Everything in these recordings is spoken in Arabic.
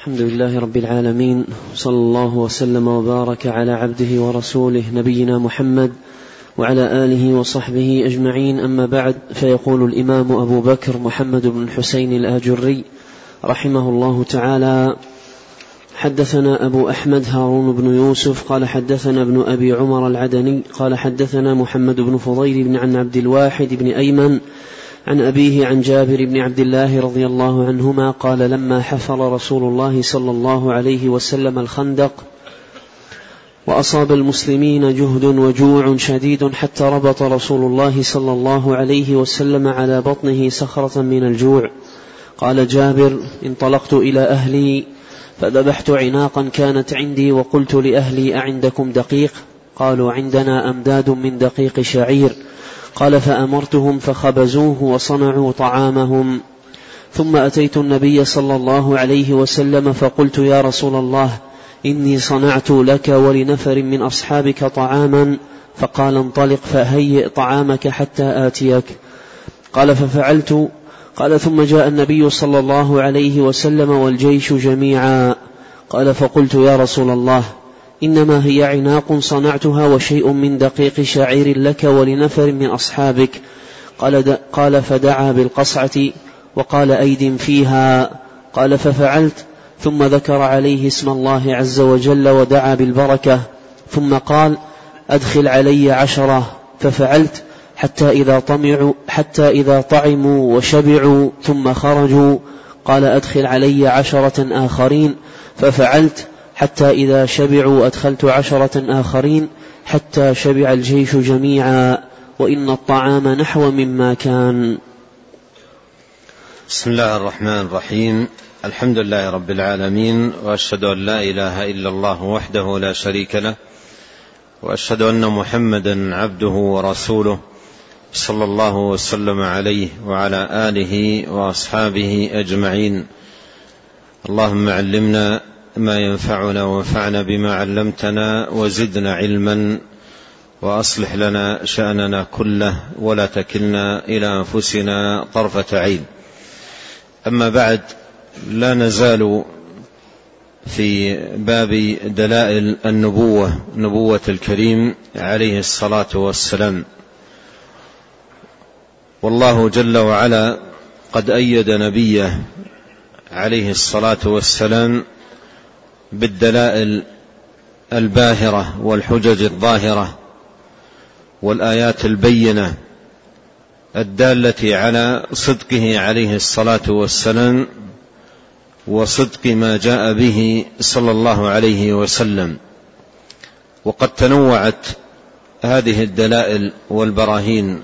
الحمد لله رب العالمين صلى الله وسلم وبارك على عبده ورسوله نبينا محمد وعلى آله وصحبه أجمعين. أما بعد فيقول الإمام أبو بكر محمد بن الحسين الآجري رحمه الله تعالى حدثنا أبو أحمد هارون بن يوسف قال حدثنا ابن أبي عمر العدني قال حدثنا محمد بن فضيل بن عن عبد الواحد بن أيمن عن أبيه عن جابر بن عبد الله رضي الله عنهما قال لما حفر رسول الله صلى الله عليه وسلم الخندق وأصاب المسلمين جهد وجوع شديد حتى ربط رسول الله صلى الله عليه وسلم على بطنه صخرة من الجوع. قال جابر انطلقت إلى أهلي فذبحت عناقا كانت عندي وقلت لأهلي أعندكم دقيق؟ قالوا عندنا أمداد من دقيق شعير. قال فأمرتهم فخبزوه وصنعوا طعامهم. ثم أتيت النبي صلى الله عليه وسلم فقلت يا رسول الله إني صنعت لك ولنفر من أصحابك طعاما. فقال انطلق فهيئ طعامك حتى آتيك. قال ففعلت. قال ثم جاء النبي صلى الله عليه وسلم والجيش جميعا. قال فقلت يا رسول الله إنما هي عناق صنعتها وشيء من دقيق شعير لك ولنفر من أصحابك. قال, قال فدعا بالقصعة وقال أيد فيها. قال ففعلت ثم ذكر عليه اسم الله عز وجل ودعا بالبركة. ثم قال أدخل علي عشرة. ففعلت حتى إذا طمعوا حتى إذا طعموا وشبعوا ثم خرجوا. قال أدخل علي عشرة آخرين. ففعلت حتى إذا شبعوا أدخلت عشرة آخرين حتى شبع الجيش جميعا وإن الطعام نحو مما كان. بسم الله الرحمن الرحيم. الحمد لله رب العالمين وأشهد أن لا إله إلا الله وحده لا شريك له وأشهد أن محمدا عبده ورسوله صلى الله وسلم عليه وعلى آله وأصحابه أجمعين. اللهم علمنا ما ينفعنا وانفعنا بما علمتنا وزدنا علما وأصلح لنا شأننا كله ولا تكلنا إلى أنفسنا طرفة عين. أما بعد لا نزال في باب دلائل النبوة نبوة الكريم عليه الصلاة والسلام. والله جل وعلا قد أيد نبيه عليه الصلاة والسلام بالدلائل الباهرة والحجج الظاهرة والآيات البينة الدالة على صدقه عليه الصلاة والسلام وصدق ما جاء به صلى الله عليه وسلم. وقد تنوعت هذه الدلائل والبراهين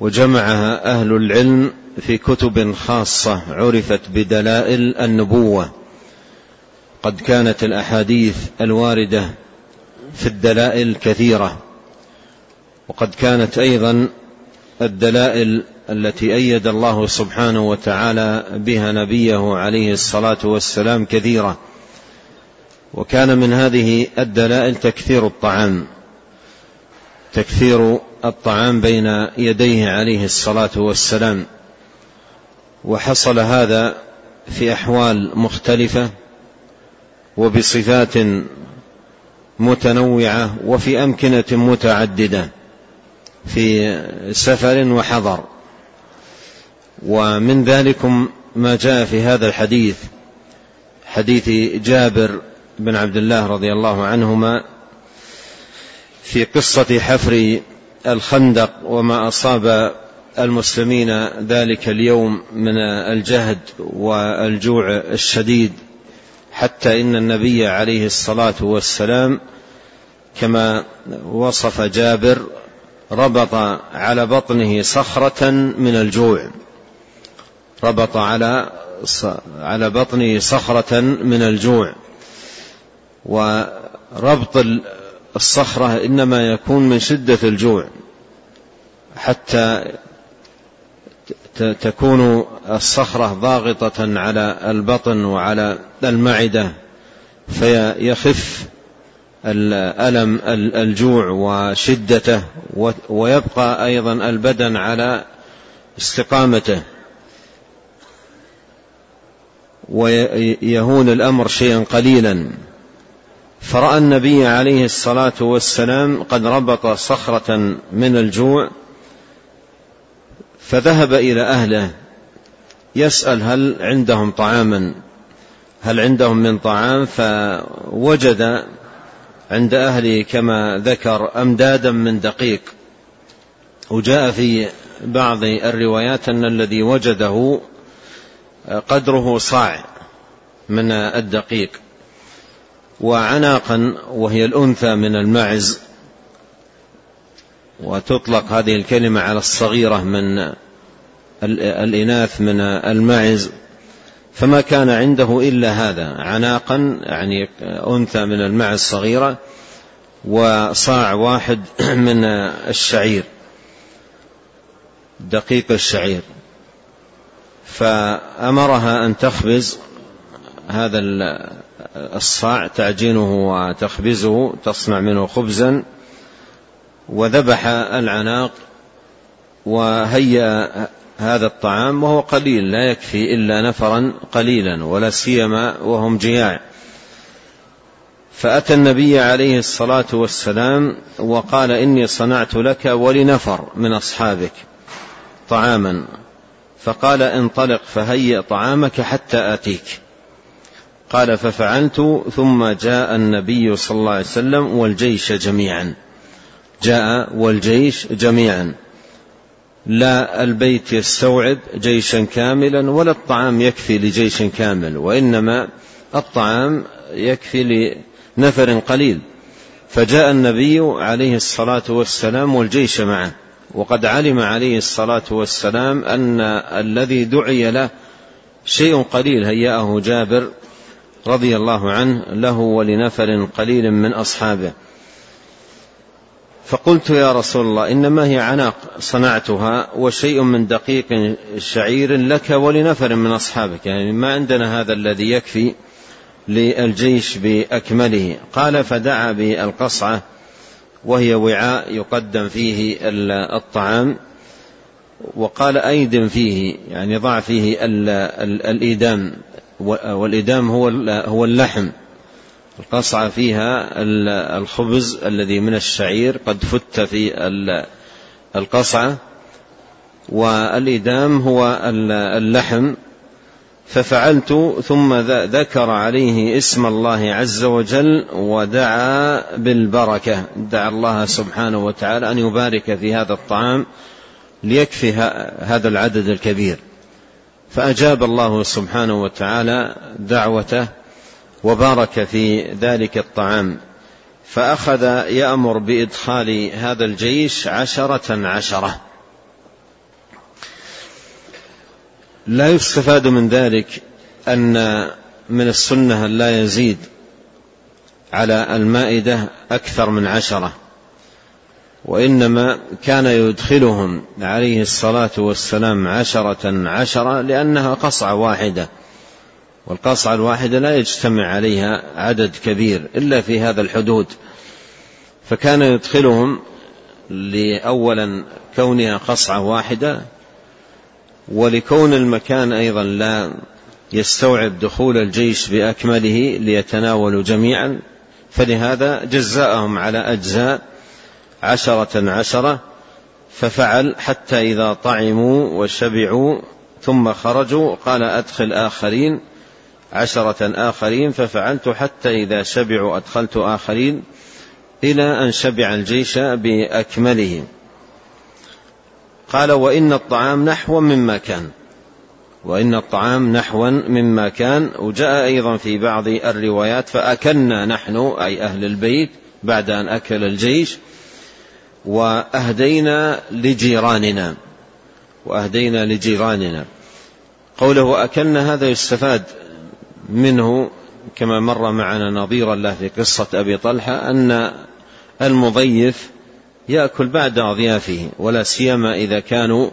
وجمعها أهل العلم في كتب خاصة عرفت بدلائل النبوة. قد كانت الأحاديث الواردة في الدلائل كثيرة وقد كانت أيضا الدلائل التي أيد الله سبحانه وتعالى بها نبيه عليه الصلاة والسلام كثيرة وكان من هذه الدلائل تكثير الطعام تكثير الطعام بين يديه عليه الصلاة والسلام وحصل هذا في أحوال مختلفة وبصفات متنوعة وفي أمكنة متعددة في سفر وحضر. ومن ذلكم ما جاء في هذا الحديث حديث جابر بن عبد الله رضي الله عنهما في قصة حفر الخندق وما أصاب المسلمين ذلك اليوم من الجهد والجوع الشديد. حتى إن النبي عليه الصلاة والسلام كما وصف جابر ربط على بطنه صخرة من الجوع. ربط على على بطنه صخرة من الجوع. وربط الصخرة إنما يكون من شدة الجوع. حتى تكون الصخرة ضاغطة على البطن وعلى المعدة فيخف الألم الجوع وشدته ويبقى أيضا البدن على استقامته. ويهون الأمر شيئا قليلا. فرأى النبي عليه الصلاة والسلام قد ربط صخرة من الجوع فذهب إلى أهله. يسأل هل عندهم طعاما. هل عندهم من طعام؟ فوجد عند أهله كما ذكر أمدادا من دقيق. وجاء في بعض الروايات أن الذي وجده قدره صاع من الدقيق. وعناقا وهي الأنثى من المعز وتطلق هذه الكلمة على الصغيرة من الإناث من المعز. فما كان عنده إلا هذا عناقا يعني أنثى من المعز صغيرة وصاع واحد من الشعير دقيق الشعير. فأمرها أن تخبز هذا الصاع تعجينه وتخبزه تصنع منه خبزا. وذبح العناق وهيأ هذا الطعام وهو قليل لا يكفي إلا نفرا قليلا ولا سيما وهم جياع. فأتى النبي عليه الصلاة والسلام وقال إني صنعت لك ولنفر من أصحابك طعاما. فقال انطلق فهيئ طعامك حتى آتيك. قال ففعلت. ثم جاء النبي صلى الله عليه وسلم والجيش جميعا. جاء والجيش جميعا. لا البيت يستوعب جيشا كاملا ولا الطعام يكفي لجيش كامل وإنما الطعام يكفي لنفر قليل. فجاء النبي عليه الصلاة والسلام والجيش معه وقد علم عليه الصلاة والسلام أن الذي دعي له شيء قليل هيأه جابر رضي الله عنه له ولنفر قليل من أصحابه. فقلت يا رسول الله إنما هي عناق صنعتها وشيء من دقيق شعير لك ولنفر من أصحابك يعني ما عندنا هذا الذي يكفي للجيش بأكمله. قال فدعا بالقصعة وهي وعاء يقدم فيه الطعام وقال أيدم فيه يعني ضع فيه الإيدام والإدام هو هو اللحم. القصعة فيها الخبز الذي من الشعير قد فت في القصعة والإدام هو اللحم. ففعلت ثم ذكر عليه اسم الله عز وجل ودعا بالبركة. دعا الله سبحانه وتعالى أن يبارك في هذا الطعام ليكفي هذا العدد الكبير. فأجاب الله سبحانه وتعالى دعوته وبارك في ذلك الطعام فأخذ يأمر بإدخال هذا الجيش عشرة عشرة. لا يستفاد من ذلك أن من السنة لا يزيد على المائدة أكثر من عشرة وإنما كان يدخلهم عليه الصلاة والسلام عشرة عشرة لأنها قصعة واحدة. والقصعة الواحدة لا يجتمع عليها عدد كبير إلا في هذا الحدود. فكان يدخلهم لأولا كونها قصعة واحدة ولكون المكان أيضا لا يستوعب دخول الجيش بأكمله ليتناولوا جميعا. فلهذا جزاءهم على أجزاء عشرة عشرة ففعل حتى إذا طعموا وشبعوا ثم خرجوا قال أدخل آخرين. عشرة آخرين ففعلت حتى إذا شبعوا أدخلت آخرين إلى أن شبع الجيش بأكمله. قال وإن الطعام نحو مما كان. وإن الطعام نحوا مما كان. وجاء أيضا في بعض الروايات فأكلنا نحن أي أهل البيت بعد أن أكل الجيش وأهدينا لجيراننا. وأهدينا لجيراننا. قوله أكلنا هذا يستفاد منه كما مر معنا نظيرا له في قصة أبي طلحة أن المضيف يأكل بعد أضيافه ولا سيما إذا كانوا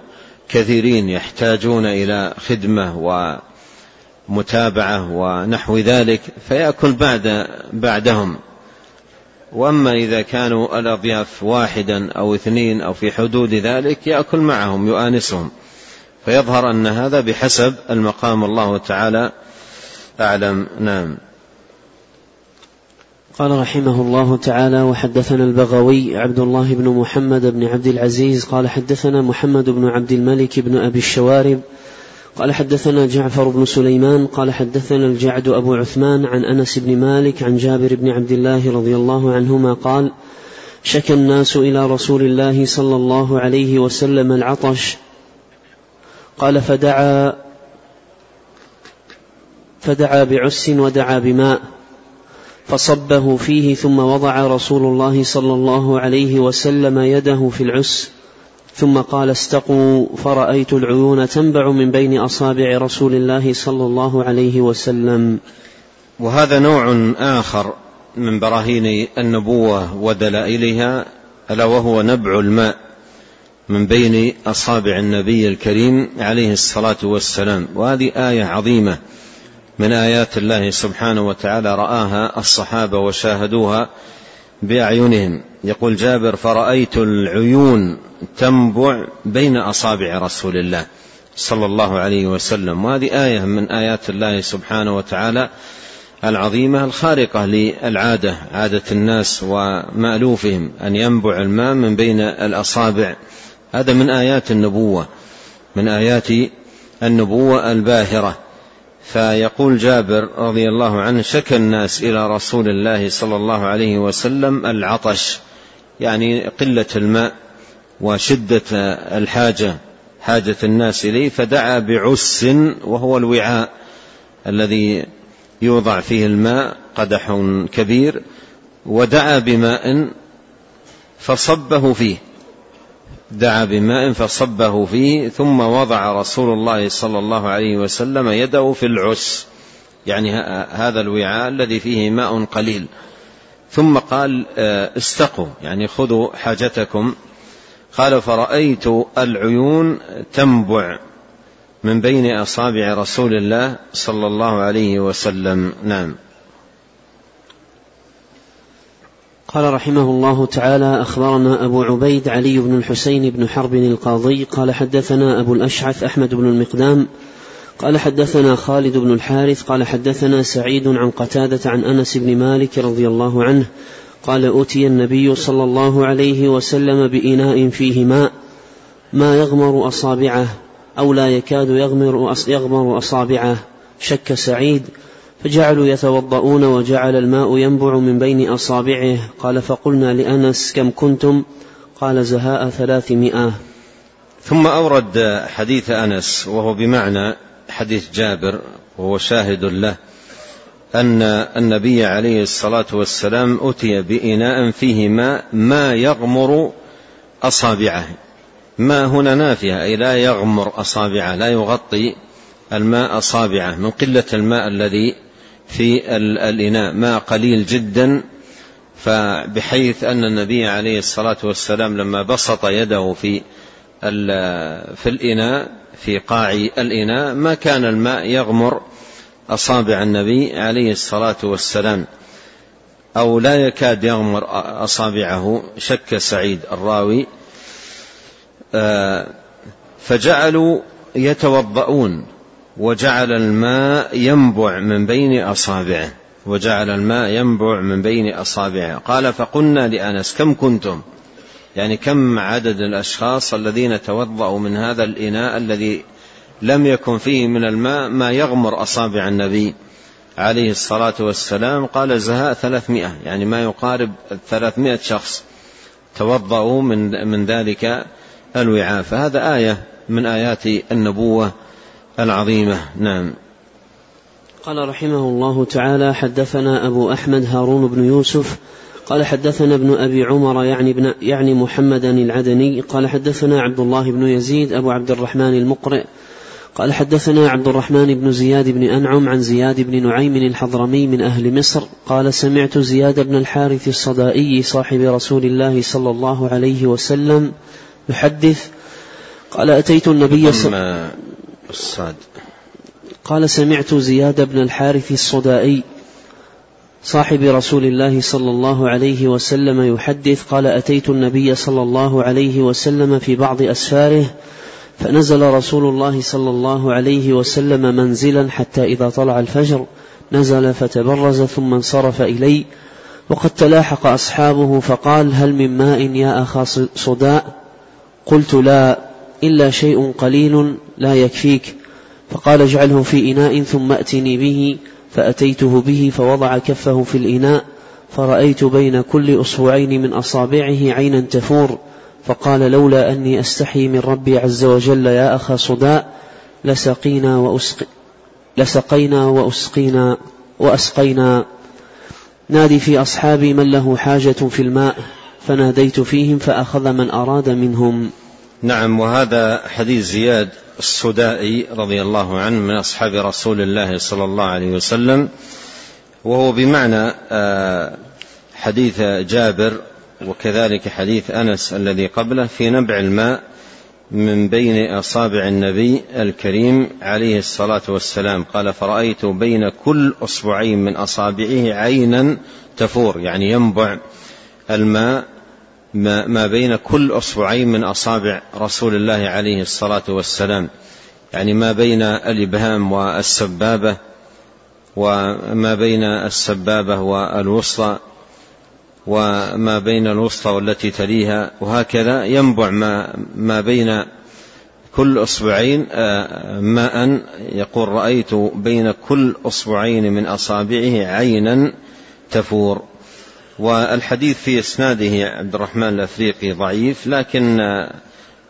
كثيرين يحتاجون إلى خدمة ومتابعة ونحو ذلك فيأكل بعد بعدهم. وأما إذا كانوا الأضياف واحدا أو اثنين أو في حدود ذلك يأكل معهم يؤانسهم. فيظهر أن هذا بحسب المقام الله تعالى أعلم. نعم. قال رحمه الله تعالى وحدثنا البغوي عبد الله بن محمد بن عبد العزيز قال حدثنا محمد بن عبد الملك بن أبي الشوارب قال حدثنا جعفر بن سليمان قال حدثنا الجعد أبو عثمان عن أنس بن مالك عن جابر بن عبد الله رضي الله عنهما قال شكى الناس إلى رسول الله صلى الله عليه وسلم العطش. قال فدعا فدعا بعس ودعا بماء فصبه فيه ثم وضع رسول الله صلى الله عليه وسلم يده في العس ثم قال استقوا فرأيت العيون تنبع من بين أصابع رسول الله صلى الله عليه وسلم. وهذا نوع آخر من براهين النبوة ودلائلها ألا وهو نبع الماء من بين أصابع النبي الكريم عليه الصلاة والسلام. وهذه آية عظيمة. من آيات الله سبحانه وتعالى رآها الصحابة وشاهدوها بأعينهم. يقول جابر فرأيت العيون تنبع بين أصابع رسول الله صلى الله عليه وسلم. وهذه آية من آيات الله سبحانه وتعالى العظيمة الخارقة للعادة عادة الناس ومألوفهم أن ينبع الماء من بين الأصابع. هذا من آيات النبوة من آيات النبوة الباهرة. فيقول جابر رضي الله عنه شكى الناس إلى رسول الله صلى الله عليه وسلم العطش يعني قلة الماء وشدة الحاجة حاجة الناس إليه فدعا بعس وهو الوعاء الذي يوضع فيه الماء قدح كبير ودعا بماء فصبه فيه. دعا بماء فصبه فيه ثم وضع رسول الله صلى الله عليه وسلم يده في العس. يعني هذا الوعاء الذي فيه ماء قليل. ثم قال آه، استقوا. يعني خذوا حاجتكم. قال فرأيت العيون تنبع من بين أصابع رسول الله صلى الله عليه وسلم. نعم. قال رحمه الله تعالى أخبرنا أبو عبيد علي بن الحسين بن حرب القاضي قال حدثنا أبو الأشعث أحمد بن المقدام قال حدثنا خالد بن الحارث قال حدثنا سعيد عن قتادة عن أنس بن مالك رضي الله عنه قال أوتي النبي صلى الله عليه وسلم بإناء فيه ماء ما يغمر أصابعه أو لا يكاد يغمر أصابعه شك سعيد فجعلوا يتوضؤون وجعل الماء ينبع من بين أصابعه. قال فقلنا لأنس كم كنتم؟ قال زهاء ثلاثمائة. ثم أورد حديث أنس وهو بمعنى حديث جابر وهو شاهد له أن النبي عليه الصلاة والسلام أتي بإناء فيه ماء ما يغمر أصابعه. ما هنا نافية أي لا يغمر أصابعه لا يغطي الماء أصابعه من قلة الماء الذي في الإناء ماء قليل جدا فبحيث أن النبي عليه الصلاة والسلام لما بسط يده في في الإناء في قاع الإناء ما كان الماء يغمر أصابع النبي عليه الصلاة والسلام أو لا يكاد يغمر أصابعه شك سعيد الراوي. آه، فجعلوا يتوضؤون. وجعل الماء ينبع من بين أصابعه. وجعل الماء ينبع من بين أصابعه. قال فقلنا لأنس كم كنتم؟ يعني كم عدد الأشخاص الذين توضأوا من هذا الإناء الذي لم يكن فيه من الماء ما يغمر أصابع النبي عليه الصلاة والسلام؟ قال زهاء ثلاثمائة. يعني ما يقارب ثلاثمائة شخص توضأوا من, من ذلك الوعاء. فهذا آية من آيات النبوة العظيمة. نعم. قال رحمه الله تعالى حدثنا أبو أحمد هارون بن يوسف قال حدثنا ابن أبي عمر يعني, ابن يعني محمدا العدني قال حدثنا عبد الله بن يزيد أبو عبد الرحمن المقرئ قال حدثنا عبد الرحمن بن زياد بن أنعم عن زياد بن نعيم الحضرمي من أهل مصر قال سمعت زياد بن الحارث الصدائي صاحب رسول الله صلى الله عليه وسلم يحدث قال أتيت النبي صلى الصاد. قال سمعت زياد بن الحارث الصدائي صاحب رسول الله صلى الله عليه وسلم يحدث قال أتيت النبي صلى الله عليه وسلم في بعض أسفاره فنزل رسول الله صلى الله عليه وسلم منزلا حتى إذا طلع الفجر نزل فتبرز ثم انصرف إلي وقد تلاحق أصحابه فقال هل من ماء يا أخا صداء؟ قلت لا. إلا شيء قليل لا يكفيك. فقال اجعله في إناء ثم أتني به فأتيته به فوضع كفه في الإناء فرأيت بين كل أصبعين من أصابعه عينا تفور فقال لولا أني أستحي من ربي عز وجل يا أخا صداء لسقينا وأسق لسقينا وأسقينا وأسقينا. نادي في أصحابي من له حاجة في الماء فناديت فيهم فأخذ من أراد منهم. نعم وهذا حديث زياد السدائي رضي الله عنه من أصحاب رسول الله صلى الله عليه وسلم وهو بمعنى آه، حديث جابر وكذلك حديث أنس الذي قبله في نبع الماء من بين أصابع النبي الكريم عليه الصلاة والسلام. قال فرأيت بين كل أصبعين من أصابعه عينا تفور يعني ينبع الماء. ما بين كل اصبعين من أصابع رسول الله عليه الصلاة والسلام. يعني ما بين الإبهام والسبابة وما بين السبابة والوسطى وما بين الوسطى والتي تليها. وهكذا ينبع ما, ما بين كل اصبعين آه، ماء يقول رأيت بين كل اصبعين من أصابعه عينا تفور. والحديث في إسناده عبد الرحمن الأفريقي ضعيف لكن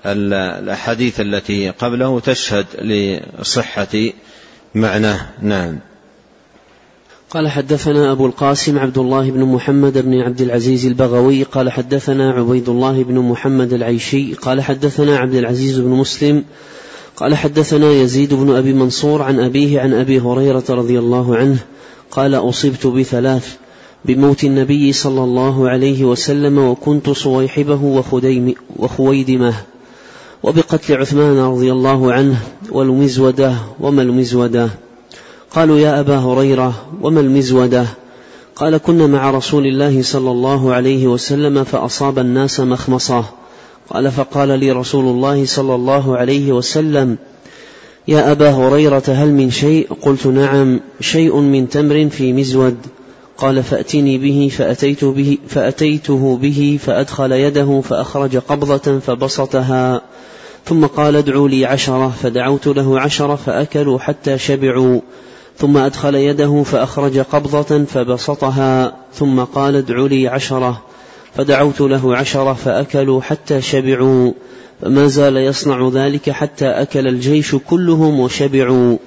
الأحاديث التي قبله تشهد لصحة معناه. نعم. قال حدثنا أبو القاسم عبد الله بن محمد بن عبد العزيز البغوي قال حدثنا عبيد الله بن محمد العيشي قال حدثنا عبد العزيز بن مسلم قال حدثنا يزيد بن أبي منصور عن أبيه عن أبي هريرة رضي الله عنه قال أصبت بثلاث بموت النبي صلى الله عليه وسلم وكنت صويحبه وخويدمه وبقتل عثمان رضي الله عنه والمزودة وما المزودة؟ قالوا يا أبا هريرة وما المزودة؟ قال كنا مع رسول الله صلى الله عليه وسلم فأصاب الناس مخمصة. قال فقال لي رسول الله صلى الله عليه وسلم يا أبا هريرة هل من شيء؟ قلت نعم شيء من تمر في مزود. قال فأتني به فأتيت به فأتيته به فأدخل يده فأخرج قبضة فبسطها. ثم قال ادعوا لي عشرة فدعوت له عشرة فأكلوا حتى شبعوا. ثم أدخل يده فأخرج قبضة فبسطها. ثم قال ادع لي عشرة فدعوت له عشرة فأكلوا حتى شبعوا. فما زال يصنع ذلك حتى أكل الجيش كلهم وشبعوا.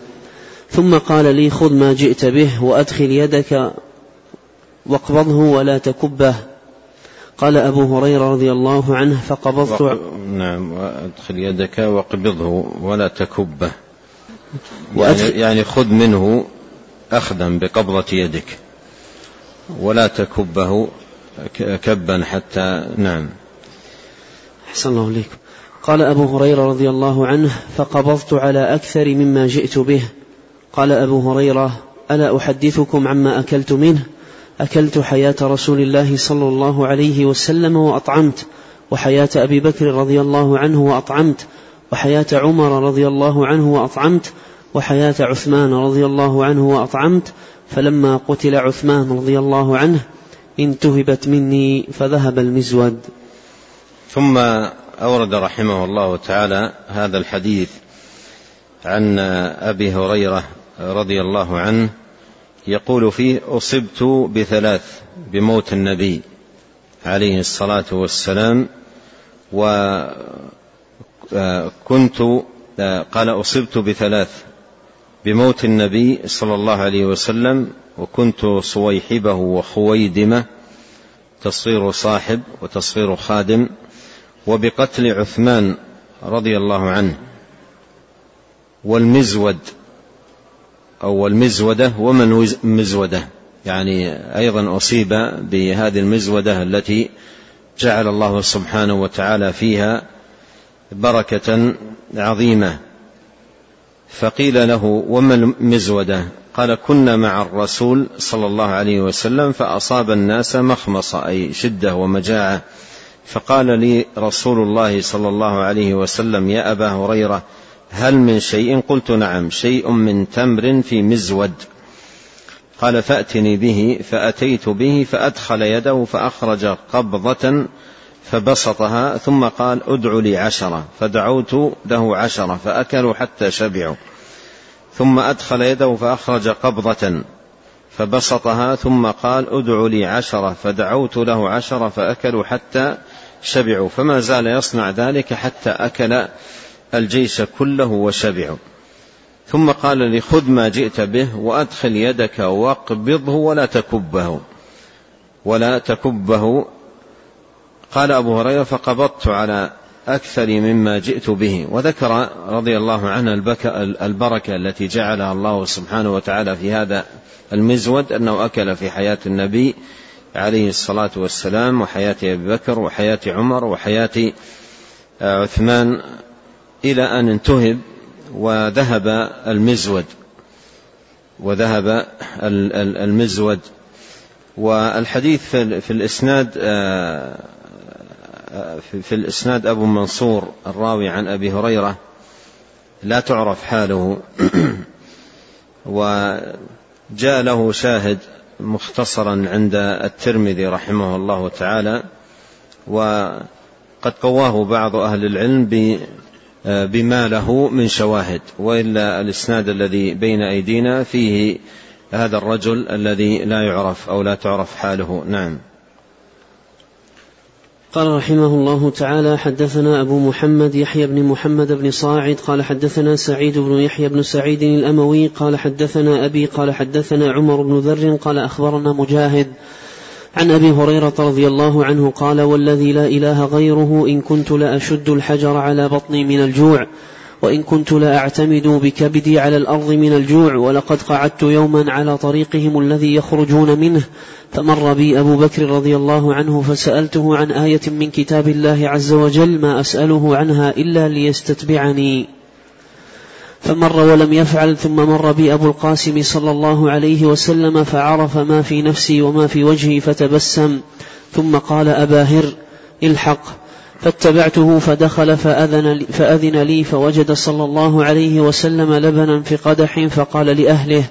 ثم قال لي خذ ما جئت به وأدخل يدك. واقبضه ولا تكبه. قال أبو هريرة رضي الله عنه فقبضت. وق... نعم وأدخل يدك واقبضه ولا تكبه. يعني, يعني خذ منه أخذا بقبضة يدك. ولا تكبه كبا حتى نعم. أحسن الله إليكم قال أبو هريرة رضي الله عنه فقبضت على أكثر مما جئت به. قال أبو هريرة ألا أحدثكم عما أكلت منه؟ أكلت حياة رسول الله صلى الله عليه وسلم وأطعمت وحياة أبي بكر رضي الله عنه وأطعمت وحياة عمر رضي الله عنه وأطعمت وحياة عثمان رضي الله عنه وأطعمت فلما قتل عثمان رضي الله عنه انتهبت مني فذهب المزود. ثم أورد رحمه الله تعالى هذا الحديث عن أبي هريرة رضي الله عنه يقول فيه أصبت بثلاث بموت النبي عليه الصلاة والسلام وكنت قال أصبت بثلاث بموت النبي صلى الله عليه وسلم وكنت صويحبه وخويدمة تصغير صاحب وتصغير خادم وبقتل عثمان رضي الله عنه والمزود أو المزودة ومن مزودة. يعني أيضا أصيب بهذه المزودة التي جعل الله سبحانه وتعالى فيها بركة عظيمة. فقيل له وما المزودة؟ قال كنا مع الرسول صلى الله عليه وسلم فأصاب الناس مخمصة أي شدة ومجاعة. فقال لي رسول الله صلى الله عليه وسلم يا أبا هريرة هل من شيء؟ قلت نعم شيء من تمر في مزود. قال فأتني به فأتيت به فأدخل يده فأخرج قبضة فبسطها ثم قال ادع لي عشرة. فدعوت له عشرة فأكلوا حتى شبعوا. ثم أدخل يده فأخرج قبضة فبسطها ثم قال ادع لي عشرة. فدعوت له عشرة فأكلوا حتى شبعوا. فما زال يصنع ذلك حتى أكل الجيش كله وشبعوا ثم قال لي خذ ما جئت به وأدخل يدك واقبضه ولا تكبه. ولا تكبه. قال أبو هريرة فقبضت على أكثر مما جئت به. وذكر رضي الله عنه البركة التي جعلها الله سبحانه وتعالى في هذا المزود أنه أكل في حياة النبي عليه الصلاة والسلام وحياة أبي بكر وحياة عمر وحياة عثمان إلى أن انتهب وذهب المزود وذهب المزود. والحديث في الإسناد آه، في الإسناد أبو منصور الراوي عن أبي هريرة لا تعرف حاله. وجاء له شاهد مختصرا عند الترمذي رحمه الله تعالى وقد قواه بعض أهل العلم بما له من شواهد وإلا الإسناد الذي بين أيدينا فيه هذا الرجل الذي لا يعرف أو لا تعرف حاله. نعم. قال رحمه الله تعالى حدثنا أبو محمد يحيى بن محمد بن صاعد قال حدثنا سعيد بن يحيى بن سعيد الأموي قال حدثنا أبي قال حدثنا عمر بن ذر قال أخبرنا مجاهد عن أبي هريرة رضي الله عنه قال والذي لا إله غيره إن كنت لأشد الحجر على بطني من الجوع وإن كنت لأعتمد بكبدي على الأرض من الجوع ولقد قعدت يوما على طريقهم الذي يخرجون منه. فمر بي أبو بكر رضي الله عنه فسألته عن آية من كتاب الله عز وجل ما أسأله عنها إلا ليستتبعني. فمر ولم يفعل ثم مر بي أبو القاسم صلى الله عليه وسلم فعرف ما في نفسي وما في وجهي فتبسم. ثم قال أبا هر الحق. فاتبعته فدخل فأذن, فأذن لي فوجد صلى الله عليه وسلم لبنا في قدح فقال لأهله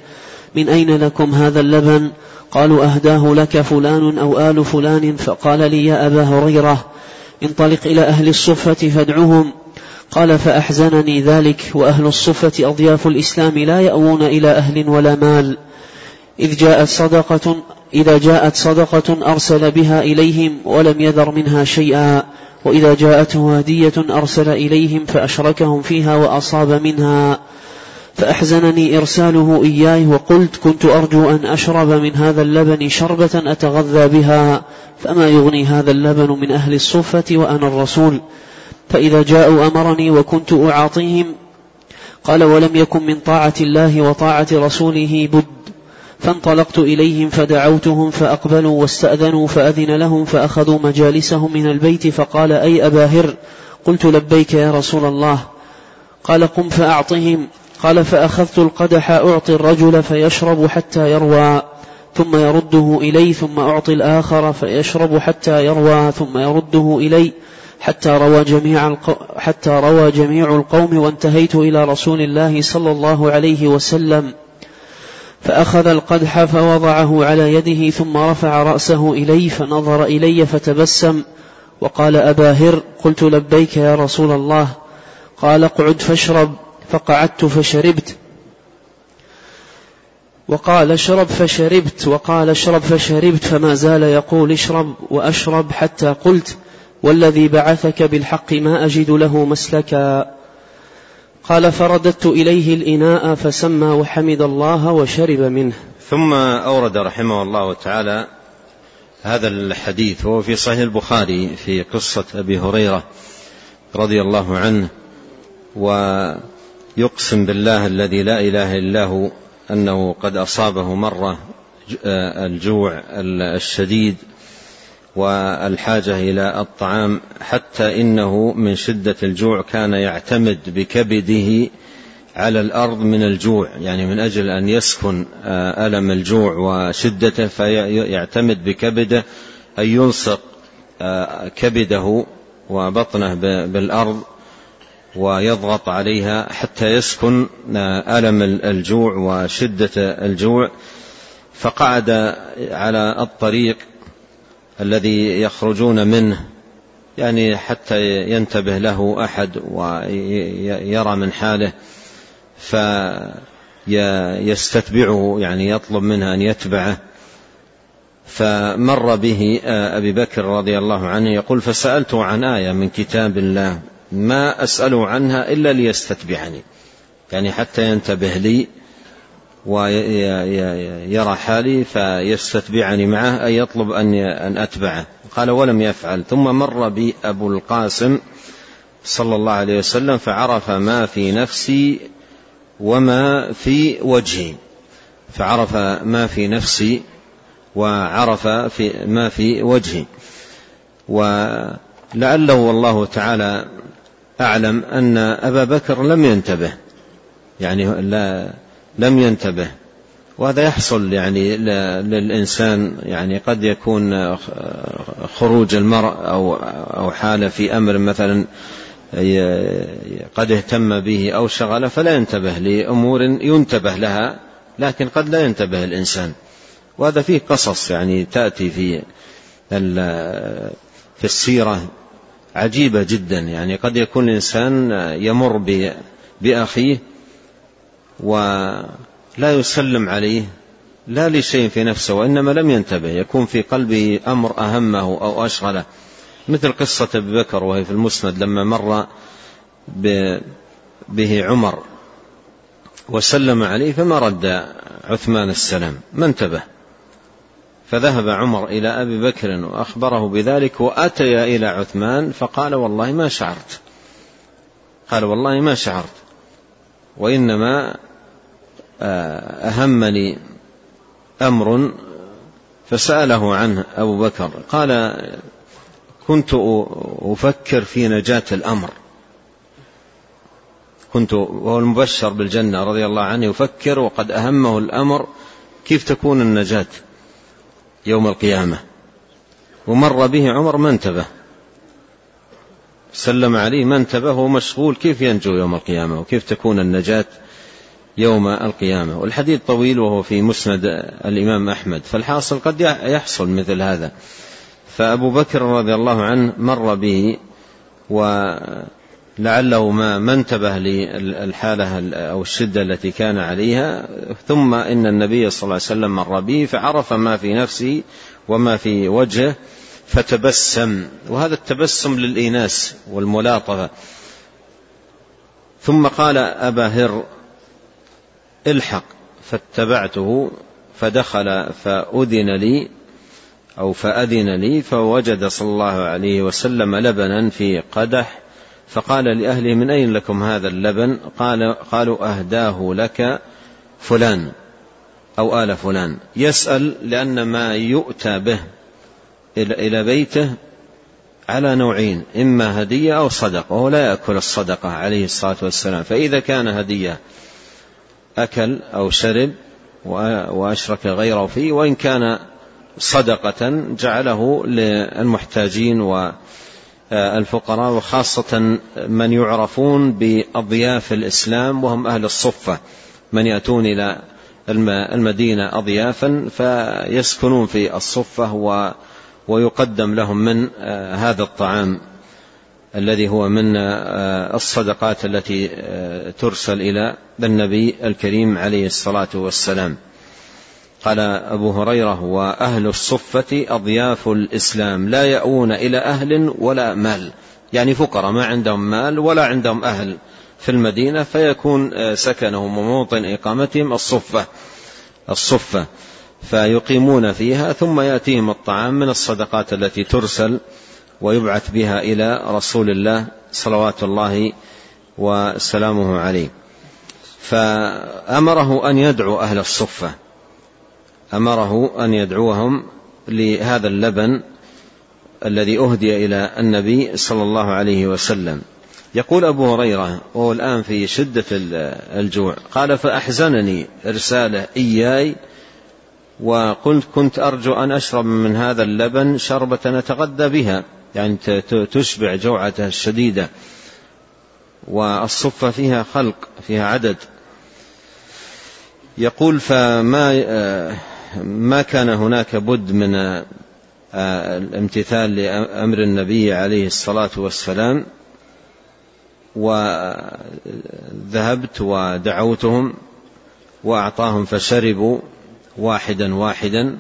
من أين لكم هذا اللبن؟ قالوا أهداه لك فلان أو آل فلان. فقال لي يا أبا هريرة انطلق إلى أهل الصفة فادعهم. قال فأحزنني ذلك وأهل الصفة أضياف الإسلام لا يأوون إلى أهل ولا مال. إذ جاءت صدقة إذا جاءت صدقة أرسل بها إليهم ولم يذر منها شيئا. وإذا جاءته هدية أرسل إليهم فأشركهم فيها وأصاب منها. فأحزنني إرساله إياي وقلت كنت أرجو أن أشرب من هذا اللبن شربة أتغذى بها فما يغني هذا اللبن من أهل الصفة وأنا الرسول. فإذا جاءوا أمرني وكنت أعاطيهم قال ولم يكن من طاعة الله وطاعة رسوله بد فانطلقت إليهم فدعوتهم فأقبلوا واستأذنوا فأذن لهم فأخذوا مجالسهم من البيت فقال أي أبا هر؟ قلت لبيك يا رسول الله. قال قم فأعطهم. قال فأخذت القدح أعطي الرجل فيشرب حتى يروى ثم يرده إلي ثم أعطي الآخر فيشرب حتى يروى ثم يرده إلي. حتى روى جميع حتى روى جميع القوم وانتهيت إلى رسول الله صلى الله عليه وسلم. فأخذ القدح فوضعه على يده ثم رفع رأسه إلي فنظر إلي فتبسم وقال أبا هر قلت لبيك يا رسول الله. قال اقعد فاشرب فقعدت فشربت. وقال اشرب فشربت وقال اشرب فشربت فما زال يقول اشرب وأشرب حتى قلت. والذي بعثك بالحق ما أجد له مسلكا. قال فرددت إليه الإناء فسمى وحمد الله وشرب منه. ثم أورد رحمه الله تعالى هذا الحديث وهو في صحيح البخاري في قصة أبي هريرة رضي الله عنه و يقسم بالله الذي لا إله إلا هو أنه قد أصابه مرة الجوع الشديد والحاجة إلى الطعام حتى إنه من شدة الجوع كان يعتمد بكبده على الأرض من الجوع يعني من أجل أن يسكن ألم الجوع وشدته فيعتمد بكبده أن يلصق كبده وبطنه بالأرض ويضغط عليها حتى يسكن ألم الجوع وشدة الجوع. فقعد على الطريق الذي يخرجون منه يعني حتى ينتبه له أحد ويرى من حاله فيستتبعه يعني يطلب منه أن يتبعه. فمر به أبي بكر رضي الله عنه يقول فسألته عن آية من كتاب الله ما أسأله عنها إلا ليستتبعني. يعني حتى ينتبه لي ويرى حالي فيستتبعني معه أي يطلب أن أتبعه. قال ولم يفعل. ثم مر بي أبو القاسم صلى الله عليه وسلم فعرف ما في نفسي وما في وجهي. فعرف ما في نفسي وعرف في ما في وجهي. ولعله والله تعالى أعلم أن أبا بكر لم ينتبه. يعني لا لم ينتبه. وهذا يحصل يعني للإنسان يعني قد يكون خروج المرء أو أو حالة في أمر مثلا قد اهتم به أو شغله فلا ينتبه لأمور ينتبه لها لكن قد لا ينتبه الإنسان. وهذا فيه قصص يعني تأتي في في السيرة عجيبة جدا. يعني قد يكون الإنسان يمر بأخيه ولا يسلم عليه لا لشيء في نفسه وإنما لم ينتبه. يكون في قلبه أمر أهمه أو أشغله. مثل قصة أبي بكر وهي في المسند لما مر به عمر وسلم عليه فما رد عثمان السلام ما انتبه. فذهب عمر إلى أبي بكر وأخبره بذلك وأتي إلى عثمان فقال والله ما شعرت. قال والله ما شعرت وإنما أهمني أمر فسأله عنه أبو بكر. قال كنت أفكر في نجاة الأمر. كنت وهو المبشر بالجنة رضي الله عنه يفكر وقد أهمه الأمر كيف تكون النجاة يوم القيامة. ومر به عمر ما انتبه. سلم عليه ما انتبه ومشغول كيف ينجو يوم القيامة وكيف تكون النجاة يوم القيامة. والحديث طويل وهو في مسند الإمام أحمد. فالحاصل قد يحصل مثل هذا. فأبو بكر رضي الله عنه مر به ولعله ما ما انتبه للحالة أو الشدة التي كان عليها. ثم إن النبي صلى الله عليه وسلم مر به فعرف ما في نفسه وما في وجهه فتبسم. وهذا التبسم للإيناس والملاطفة. ثم قال أبا هر الحق فاتبعته فدخل فأذن لي أو فأذن لي فوجد صلى الله عليه وسلم لبنا في قدح فقال لأهله من أين لكم هذا اللبن؟ قال قالوا أهداه لك فلان أو آل فلان. يسأل لأن ما يؤتى به إلى بيته على نوعين إما هدية أو صدقة وهو لا يأكل الصدقة عليه الصلاة والسلام فإذا كان هدية أكل أو شرب وأشرك غيره فيه وإن كان صدقة جعله للمحتاجين والفقراء وخاصة من يعرفون بأضياف الإسلام وهم أهل الصفة. من يأتون إلى المدينة أضيافا فيسكنون في الصفة ويقدم لهم من هذا الطعام. الذي هو من الصدقات التي ترسل إلى النبي الكريم عليه الصلاة والسلام. قال أبو هريرة وأهل الصفة أضياف الإسلام لا يأوون إلى أهل ولا مال. يعني فقراء ما عندهم مال ولا عندهم أهل في المدينة فيكون سكنهم وموطن إقامتهم الصفة الصفة. فيقيمون فيها ثم يأتيهم الطعام من الصدقات التي ترسل ويبعث بها إلى رسول الله صلوات الله وسلامه عليه. فأمره أن يدعو أهل الصفة. أمره أن يدعوهم لهذا اللبن الذي أهدي إلى النبي صلى الله عليه وسلم. يقول أبو هريرة وهو الآن في شدة الجوع قال فأحزنني إرساله إياي وقلت كنت أرجو أن أشرب من هذا اللبن شربة نتغذى بها. يعني تشبع جوعته الشديده والصفة فيها خلق فيها عدد. يقول فما ما كان هناك بد من الامتثال لأمر النبي عليه الصلاة والسلام. وذهبت ودعوتهم وأعطاهم فشربوا واحدا واحدا.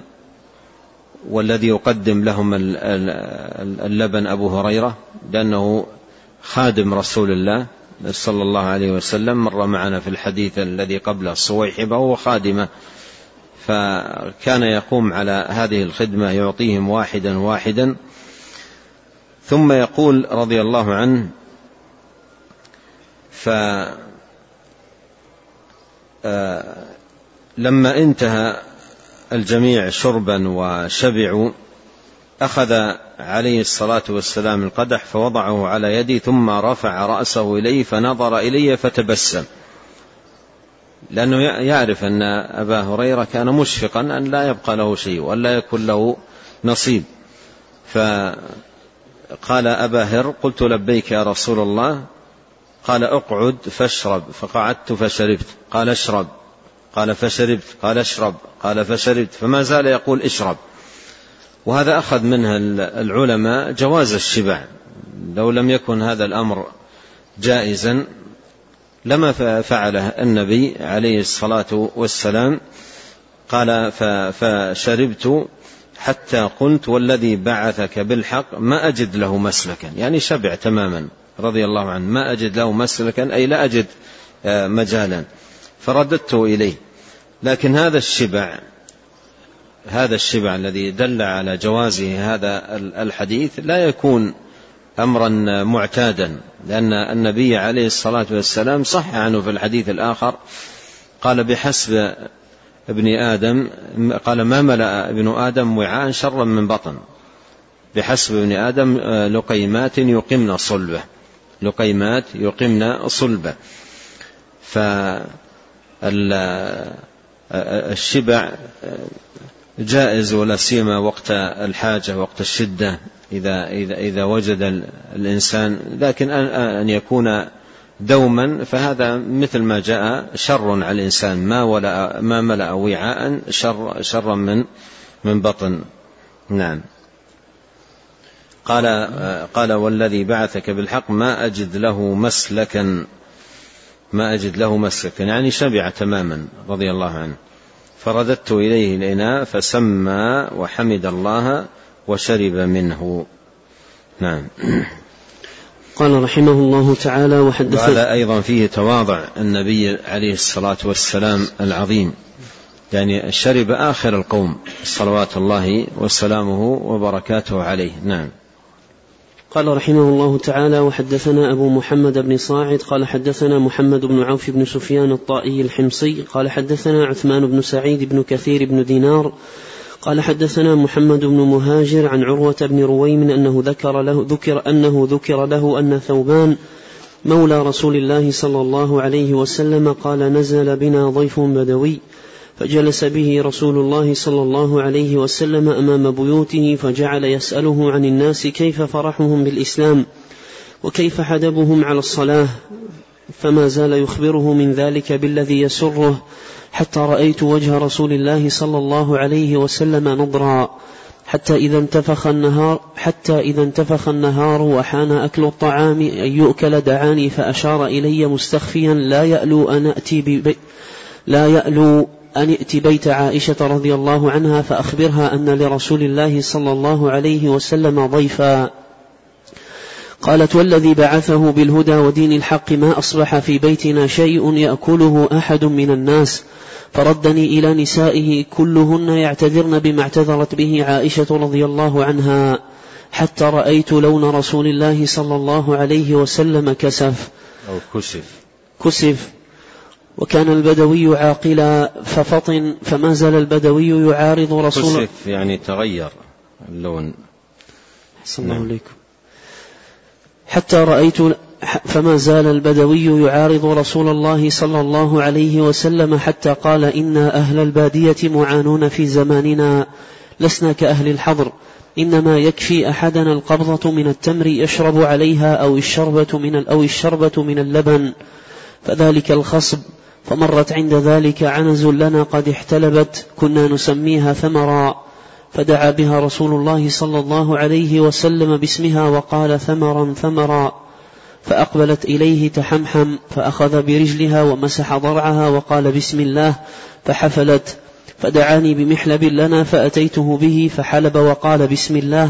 والذي يقدم لهم اللبن أبو هريرة لأنه خادم رسول الله صلى الله عليه وسلم مر معنا في الحديث الذي قبله الصويحبة وهو خادمة. فكان يقوم على هذه الخدمة يعطيهم واحدا واحدا. ثم يقول رضي الله عنه ف آه، لما انتهى الجميع شربا وشبعوا أخذ عليه الصلاة والسلام القدح فوضعه على يدي ثم رفع رأسه إليه فنظر إلي فتبسم. لأنه يعرف أن أبا هريرة كان مشفقا أن لا يبقى له شيء وأن لا يكون له نصيب. فقال أبا هر قلت لبيك يا رسول الله. قال اقعد فاشرب. فقعدت فشربت. قال اشرب. قال فشربت قال اشرب قال فشربت فما زال يقول اشرب. وهذا أخذ منها العلماء جواز الشبع. لو لم يكن هذا الأمر جائزا لما فعله النبي عليه الصلاة والسلام قال فشربت حتى قلت والذي بعثك بالحق ما أجد له مسلكا. يعني شبع تماما رضي الله عنه ما أجد له مسلكا أي لا أجد آه، مجالا. فرددته إليه. لكن هذا الشبع هذا الشبع الذي دل على جوازه هذا الحديث لا يكون امرا معتادا لأن النبي عليه الصلاة والسلام صح عنه في الحديث الآخر قال بحسب ابن آدم قال ما ملأ ابن آدم وعاء شرا من بطن؟ بحسب ابن آدم لقيمات يقمن صلبه لقيمات يقمن صلبه. فالشبع جائز ولا سيما وقت الحاجة وقت الشدة إذا إذا إذا وجد الإنسان لكن أن يكون دوما فهذا مثل ما جاء شر على الإنسان ما ولا ما ملأ وعاء شر شرا من من بطن. نعم. قال قال والذي بعثك بالحق ما أجد له مسلكا. ما أجد له مسلكا يعني شبع تماما رضي الله عنه. فرددت إليه الإناء فسمى وحمد الله وشرب منه. نعم. قال رحمه الله تعالى وحدث وهذا أيضا فيه تواضع النبي عليه الصلاة والسلام العظيم. يعني شرب آخر القوم صلوات الله وسلامه وبركاته عليه. نعم. قال رحمه الله تعالى وحدثنا أبو محمد بن صاعد قال حدثنا محمد بن عوف بن سفيان الطائي الحمصي قال حدثنا عثمان بن سعيد بن كثير بن دينار قال حدثنا محمد بن مهاجر عن عروة بن رويم أنه ذكر له ذكر أنه ذكر له أن ثوبان مولى رسول الله صلى الله عليه وسلم قال نزل بنا ضيف بدوي. فجلس به رسول الله صلى الله عليه وسلم أمام بيوته فجعل يسأله عن الناس كيف فرحهم بالإسلام وكيف حدبهم على الصلاة فما زال يخبره من ذلك بالذي يسره حتى رأيت وجه رسول الله صلى الله عليه وسلم نضرا حتى إذا انتفخ النهار حتى إذا انتفخ النهار وحان أكل الطعام أن يؤكل دعاني فأشار إلي مستخفيا لا يألو أن أتي لا يألو أن ائت بيت عائشة رضي الله عنها فأخبرها أن لرسول الله صلى الله عليه وسلم ضيفا. قالت والذي بعثه بالهدى ودين الحق ما أصبح في بيتنا شيء يأكله أحد من الناس فردني إلى نسائه كلهن يعتذرن بما اعتذرت به عائشة رضي الله عنها حتى رأيت لون رسول الله صلى الله عليه وسلم كسف. أو كسف. كسف. وكان البدوي عاقلا ففطن فما زال البدوي يعارض رسول الله يعني تغير اللون. أحسن الله نعم. عليكم حتى رأيت فما زال البدوي يعارض رسول الله صلى الله عليه وسلم حتى قال إنا أهل البادية معانون في زماننا لسنا كأهل الحضر. إنما يكفي أحدنا القبضة من التمر يشرب عليها أو الشربة من أو الشربة من اللبن. فذلك الخصب. فمرت عند ذلك عنز لنا قد احتلبت كنا نسميها ثمرا. فدعا بها رسول الله صلى الله عليه وسلم باسمها وقال ثمرا ثمرا. فأقبلت إليه تحمحم فأخذ برجلها ومسح ضرعها وقال بسم الله فحفلت. فدعاني بمحلب لنا فأتيته به فحلب وقال بسم الله.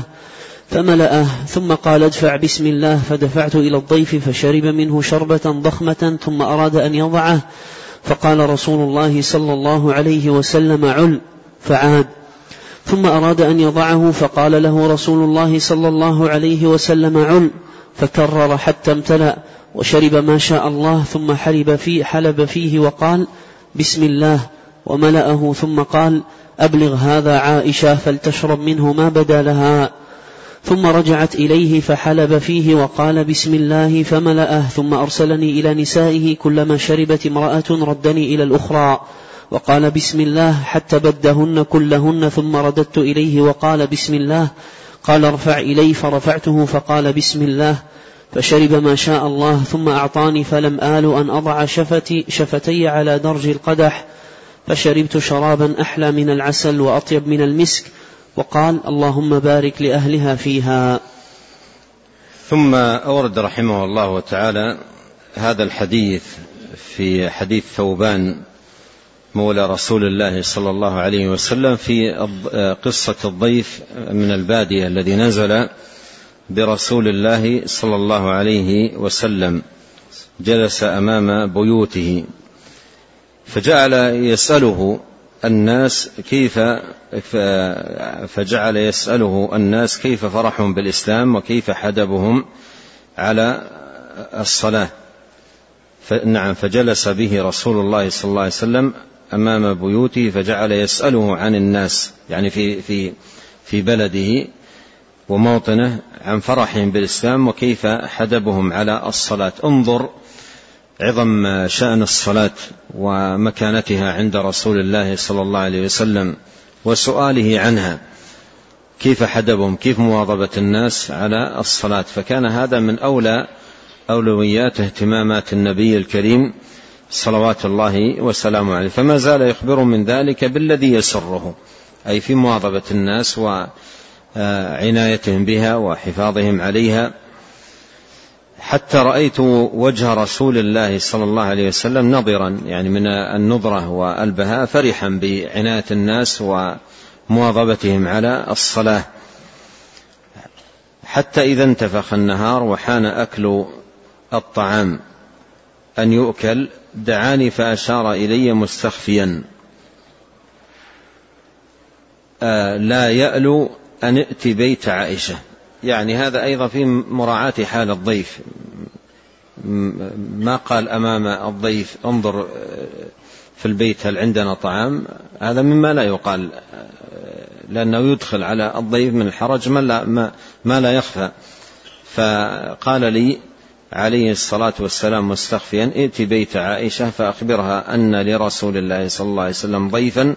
فملأه ثم قال ادفع بسم الله فدفعت إلى الضيف فشرب منه شربة ضخمة ثم أراد أن يضعه. فقال رسول الله صلى الله عليه وسلم عل فعاد. ثم أراد أن يضعه فقال له رسول الله صلى الله عليه وسلم عل فكرر حتى امتلأ وشرب ما شاء الله ثم حلب فيه حلب فيه وقال بسم الله وملأه ثم قال أبلغ هذا عائشة فلتشرب منه ما بدا لها. ثم رجعت إليه فحلب فيه وقال بسم الله فملأه ثم أرسلني إلى نسائه كلما شربت امرأة ردني إلى الأخرى وقال بسم الله حتى بدهن كلهن ثم رددت إليه وقال بسم الله قال ارفع إلي فرفعته فقال بسم الله فشرب ما شاء الله ثم أعطاني فلم آل أن أضع شفتي, شفتي على درج القدح فشربت شرابا أحلى من العسل وأطيب من المسك وقال اللهم بارك لأهلها فيها. ثم أورد رحمه الله تعالى هذا الحديث في حديث ثوبان مولى رسول الله صلى الله عليه وسلم في قصة الضيف من البادية الذي نزل برسول الله صلى الله عليه وسلم جلس أمام بيوته فجعل يسأله الناس كيف فجعل يسأله الناس كيف فرحهم بالإسلام وكيف حدبهم على الصلاة. نعم فجلس به رسول الله صلى الله عليه وسلم أمام بيوته فجعل يسأله عن الناس يعني في في في بلده وموطنه عن فرحهم بالإسلام وكيف حدبهم على الصلاة. انظر عظم شأن الصلاة ومكانتها عند رسول الله صلى الله عليه وسلم وسؤاله عنها. كيف حدبهم؟ كيف مواظبة الناس على الصلاة؟ فكان هذا من أولى أولويات اهتمامات النبي الكريم صلوات الله وسلامه عليه. فما زال يخبر من ذلك بالذي يسره أي في مواظبة الناس وعنايتهم بها وحفاظهم عليها. حتى رأيت وجه رسول الله صلى الله عليه وسلم نظرا يعني من النظرة والبهاء فرحا بعناية الناس ومواظبتهم على الصلاة. حتى إذا انتفخ النهار وحان أكل الطعام أن يؤكل دعاني فأشار إلي مستخفيا. آه لا يألو أن ائت بيت عائشة. يعني هذا أيضا في مراعاة حال الضيف. ما قال أمام الضيف انظر في البيت هل عندنا طعام؟ هذا مما لا يقال لأنه يدخل على الضيف من الحرج ما لا, ما, ما لا يخفى. فقال لي عليه الصلاة والسلام مستخفيا ائت بيت عائشة فأخبرها أن لرسول الله صلى الله عليه وسلم ضيفا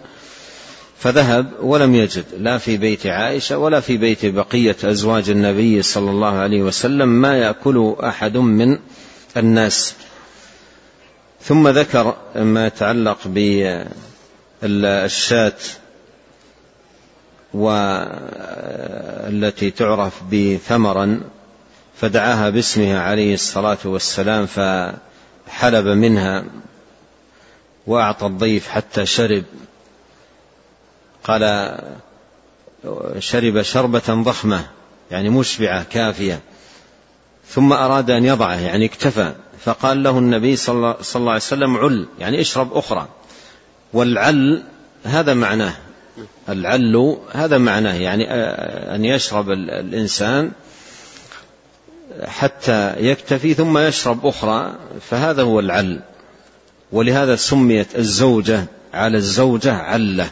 فذهب ولم يجد لا في بيت عائشة ولا في بيت بقية أزواج النبي صلى الله عليه وسلم ما يأكل أحد من الناس. ثم ذكر ما يتعلق بالشاة والتي تعرف بثمرا فدعاها باسمها عليه الصلاة والسلام فحلب منها وأعطى الضيف حتى شرب. قال شرب شربة ضخمة يعني مشبعة كافية. ثم أراد أن يضعه يعني اكتفى. فقال له النبي صلى الله عليه وسلم عل يعني اشرب أخرى. والعل هذا معناه. العل هذا معناه يعني أن يشرب الإنسان حتى يكتفي ثم يشرب أخرى. فهذا هو العل. ولهذا سميت الزوجة على الزوجة علة.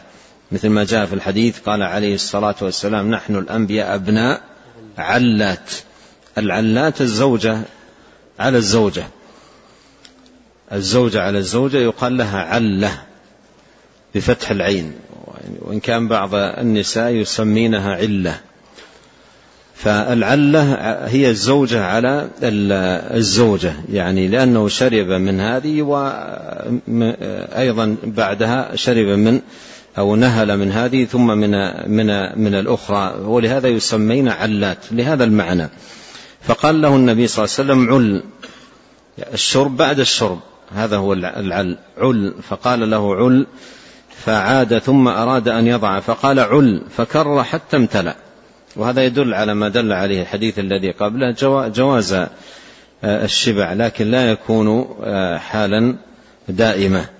مثل ما جاء في الحديث قال عليه الصلاة والسلام نحن الأنبياء أبناء علات. العلات الزوجة على الزوجة. الزوجة على الزوجة يقال لها علة بفتح العين وإن كان بعض النساء يسمينها علة. فالعلة هي الزوجة على الزوجة يعني لأنه شرب من هذه وأيضا بعدها شرب من أو نهل من هذه ثم من من من الأخرى ولهذا يسمين علات لهذا المعنى. فقال له النبي صلى الله عليه وسلم عل الشرب بعد الشرب هذا هو العل عل. فقال له عل فعاد ثم أراد أن يضع فقال عل فكر حتى امتلأ. وهذا يدل على ما دل عليه الحديث الذي قبله جواز آه، الشبع لكن لا يكون آه، حالا دائمة.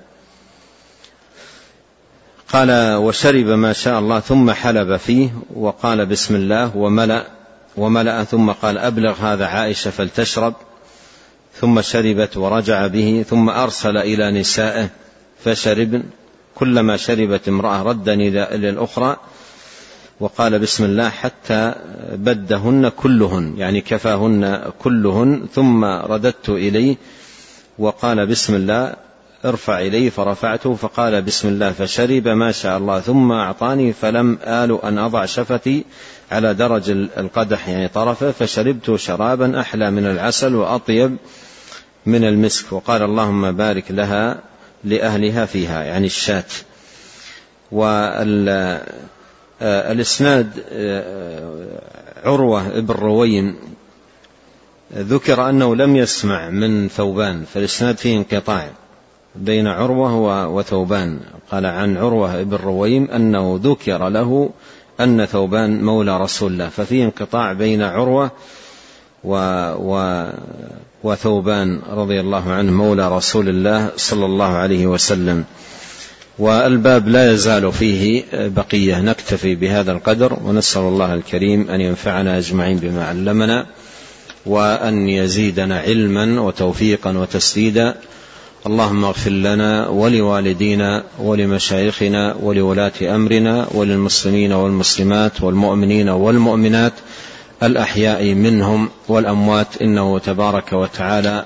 قال وشرب ما شاء الله ثم حلب فيه وقال بسم الله وملأ وملأ ثم قال أبلغ هذا عائشة فلتشرب ثم شربت ورجع به ثم أرسل إلى نسائه فشربن كلما شربت امرأة ردني إلى الأخرى وقال بسم الله حتى بدهن كلهن يعني كفاهن كلهن ثم رددت إليه وقال بسم الله ارفع إليه فرفعته فقال بسم الله فشرب ما شاء الله ثم أعطاني فلم آل أن أضع شفتي على درج القدح يعني طرفه فشربت شرابا أحلى من العسل وأطيب من المسك وقال اللهم بارك لها لأهلها فيها يعني الشاة والإسناد آه، عروة بن روين ذكر أنه لم يسمع من ثوبان فالإسناد فيه انقطاع. بين عروة وثوبان. قال عن عروة بن رويم أنه ذكر له أن ثوبان مولى رسول الله ففيه انقطاع بين عروة و و وثوبان رضي الله عنه مولى رسول الله صلى الله عليه وسلم. والباب لا يزال فيه بقية نكتفي بهذا القدر ونسأل الله الكريم أن ينفعنا أجمعين بما علمنا وأن يزيدنا علما وتوفيقا وتسديدا. اللهم اغفر لنا ولوالدينا ولمشايخنا ولولاة أمرنا وللمسلمين والمسلمات والمؤمنين والمؤمنات الأحياء منهم والأموات إنه تبارك وتعالى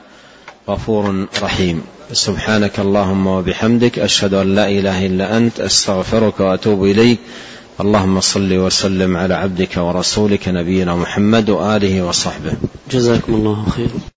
غفور رحيم. سبحانك اللهم وبحمدك أشهد أن لا إله إلا أنت أستغفرك وأتوب إليك. اللهم صل وسلم على عبدك ورسولك نبينا محمد وآله وصحبه. جزاكم الله خيرا.